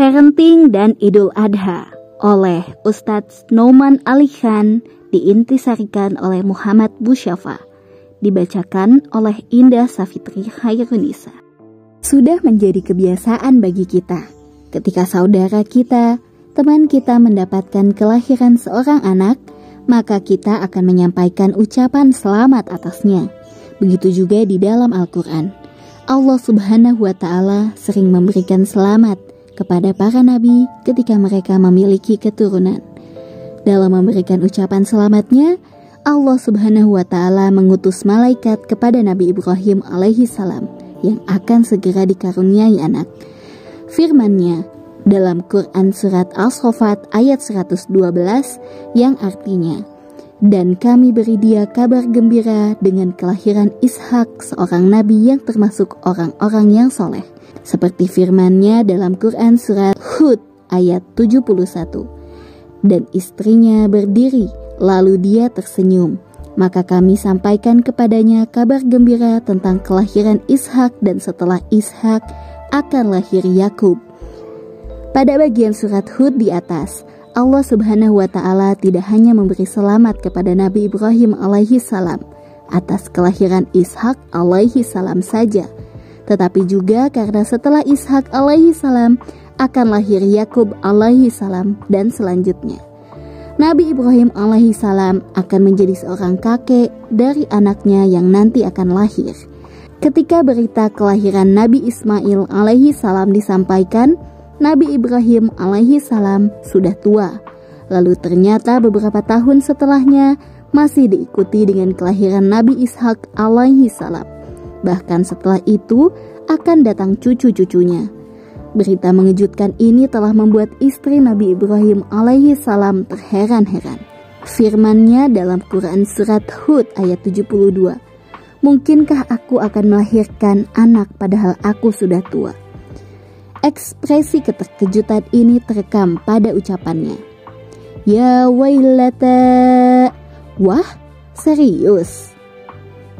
Parenting dan Idul Adha oleh Ustadz Noman Ali Khan diintisarikan oleh Muhammad Busyafa dibacakan oleh Indah Safitri Hairunisa. Sudah menjadi kebiasaan bagi kita ketika saudara kita, teman kita mendapatkan kelahiran seorang anak, maka kita akan menyampaikan ucapan selamat atasnya. Begitu juga di dalam Al-Quran. Allah Subhanahu wa Ta'ala sering memberikan selamat kepada para nabi ketika mereka memiliki keturunan. Dalam memberikan ucapan selamatnya, Allah Subhanahu wa taala mengutus malaikat kepada Nabi Ibrahim alaihi salam yang akan segera dikaruniai anak. Firman-Nya dalam Quran surat As-Saffat ayat 112 yang artinya dan kami beri dia kabar gembira dengan kelahiran Ishak seorang nabi yang termasuk orang-orang yang soleh seperti firmannya dalam Quran surat Hud ayat 71. Dan istrinya berdiri, lalu dia tersenyum. Maka kami sampaikan kepadanya kabar gembira tentang kelahiran Ishak dan setelah Ishak akan lahir Yakub. Pada bagian surat Hud di atas, Allah Subhanahu wa taala tidak hanya memberi selamat kepada Nabi Ibrahim alaihi salam atas kelahiran Ishak alaihi salam saja, tetapi juga karena setelah Ishak alaihi salam akan lahir Yakub alaihi salam dan selanjutnya. Nabi Ibrahim alaihi salam akan menjadi seorang kakek dari anaknya yang nanti akan lahir. Ketika berita kelahiran Nabi Ismail alaihi salam disampaikan, Nabi Ibrahim alaihi salam sudah tua. Lalu ternyata beberapa tahun setelahnya masih diikuti dengan kelahiran Nabi Ishak alaihi salam. Bahkan setelah itu akan datang cucu-cucunya. Berita mengejutkan ini telah membuat istri Nabi Ibrahim alaihi salam terheran-heran. Firmannya dalam Quran Surat Hud ayat 72. Mungkinkah aku akan melahirkan anak padahal aku sudah tua? Ekspresi keterkejutan ini terekam pada ucapannya. Ya wailata. Wah, serius?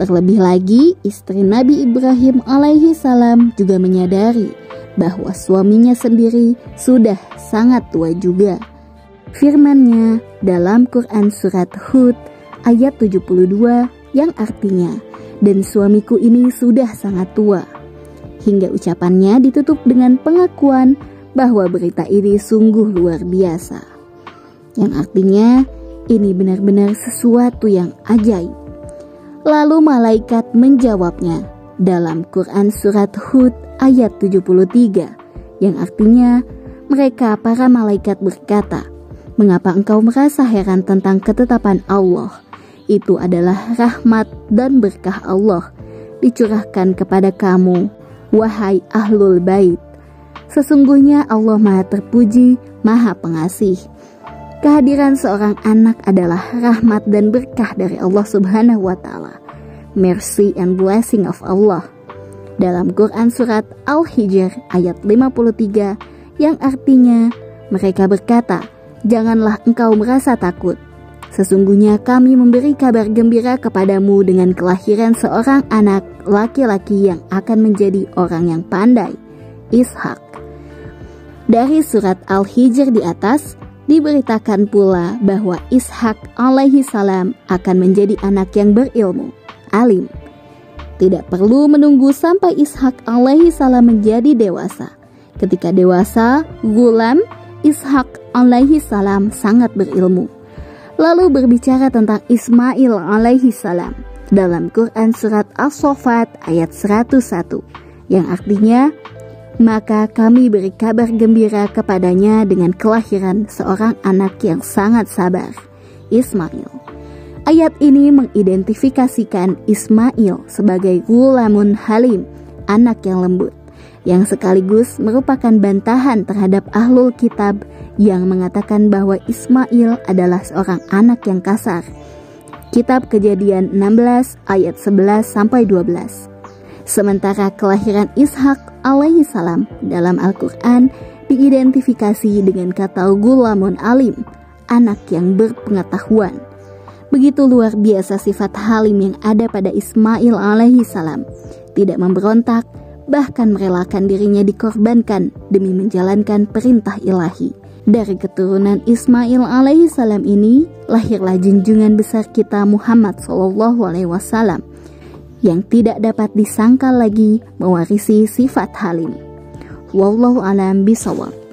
Terlebih lagi, istri Nabi Ibrahim alaihi salam juga menyadari bahwa suaminya sendiri sudah sangat tua juga. Firmannya dalam Quran Surat Hud ayat 72 yang artinya, dan suamiku ini sudah sangat tua. Hingga ucapannya ditutup dengan pengakuan bahwa berita ini sungguh luar biasa. Yang artinya, ini benar-benar sesuatu yang ajaib. Lalu malaikat menjawabnya dalam Quran Surat Hud ayat 73 yang artinya mereka para malaikat berkata, Mengapa engkau merasa heran tentang ketetapan Allah? Itu adalah rahmat dan berkah Allah dicurahkan kepada kamu, wahai ahlul bait. Sesungguhnya Allah Maha Terpuji, Maha Pengasih. Kehadiran seorang anak adalah rahmat dan berkah dari Allah Subhanahu wa taala. Mercy and blessing of Allah. Dalam Quran surat Al-Hijr ayat 53 yang artinya mereka berkata, "Janganlah engkau merasa takut. Sesungguhnya kami memberi kabar gembira kepadamu dengan kelahiran seorang anak laki-laki yang akan menjadi orang yang pandai." Ishak. Dari surat Al-Hijr di atas, Diberitakan pula bahwa Ishak alaihi salam akan menjadi anak yang berilmu, alim. Tidak perlu menunggu sampai Ishak alaihi salam menjadi dewasa. Ketika dewasa, Gulam Ishak alaihi salam sangat berilmu. Lalu berbicara tentang Ismail alaihi salam dalam Quran surat As-Saffat ayat 101 yang artinya maka kami beri kabar gembira kepadanya dengan kelahiran seorang anak yang sangat sabar, Ismail. Ayat ini mengidentifikasikan Ismail sebagai gulamun halim, anak yang lembut, yang sekaligus merupakan bantahan terhadap ahlul kitab yang mengatakan bahwa Ismail adalah seorang anak yang kasar. Kitab Kejadian 16 ayat 11 sampai 12. Sementara kelahiran Ishak alaihi salam dalam Al-Quran diidentifikasi dengan kata gulamun alim, anak yang berpengetahuan. Begitu luar biasa sifat halim yang ada pada Ismail alaihi salam, tidak memberontak, bahkan merelakan dirinya dikorbankan demi menjalankan perintah ilahi. Dari keturunan Ismail alaihissalam ini lahirlah junjungan besar kita Muhammad Shallallahu alaihi wasallam yang tidak dapat disangkal lagi mewarisi sifat halim. Wallahu alam bisawab.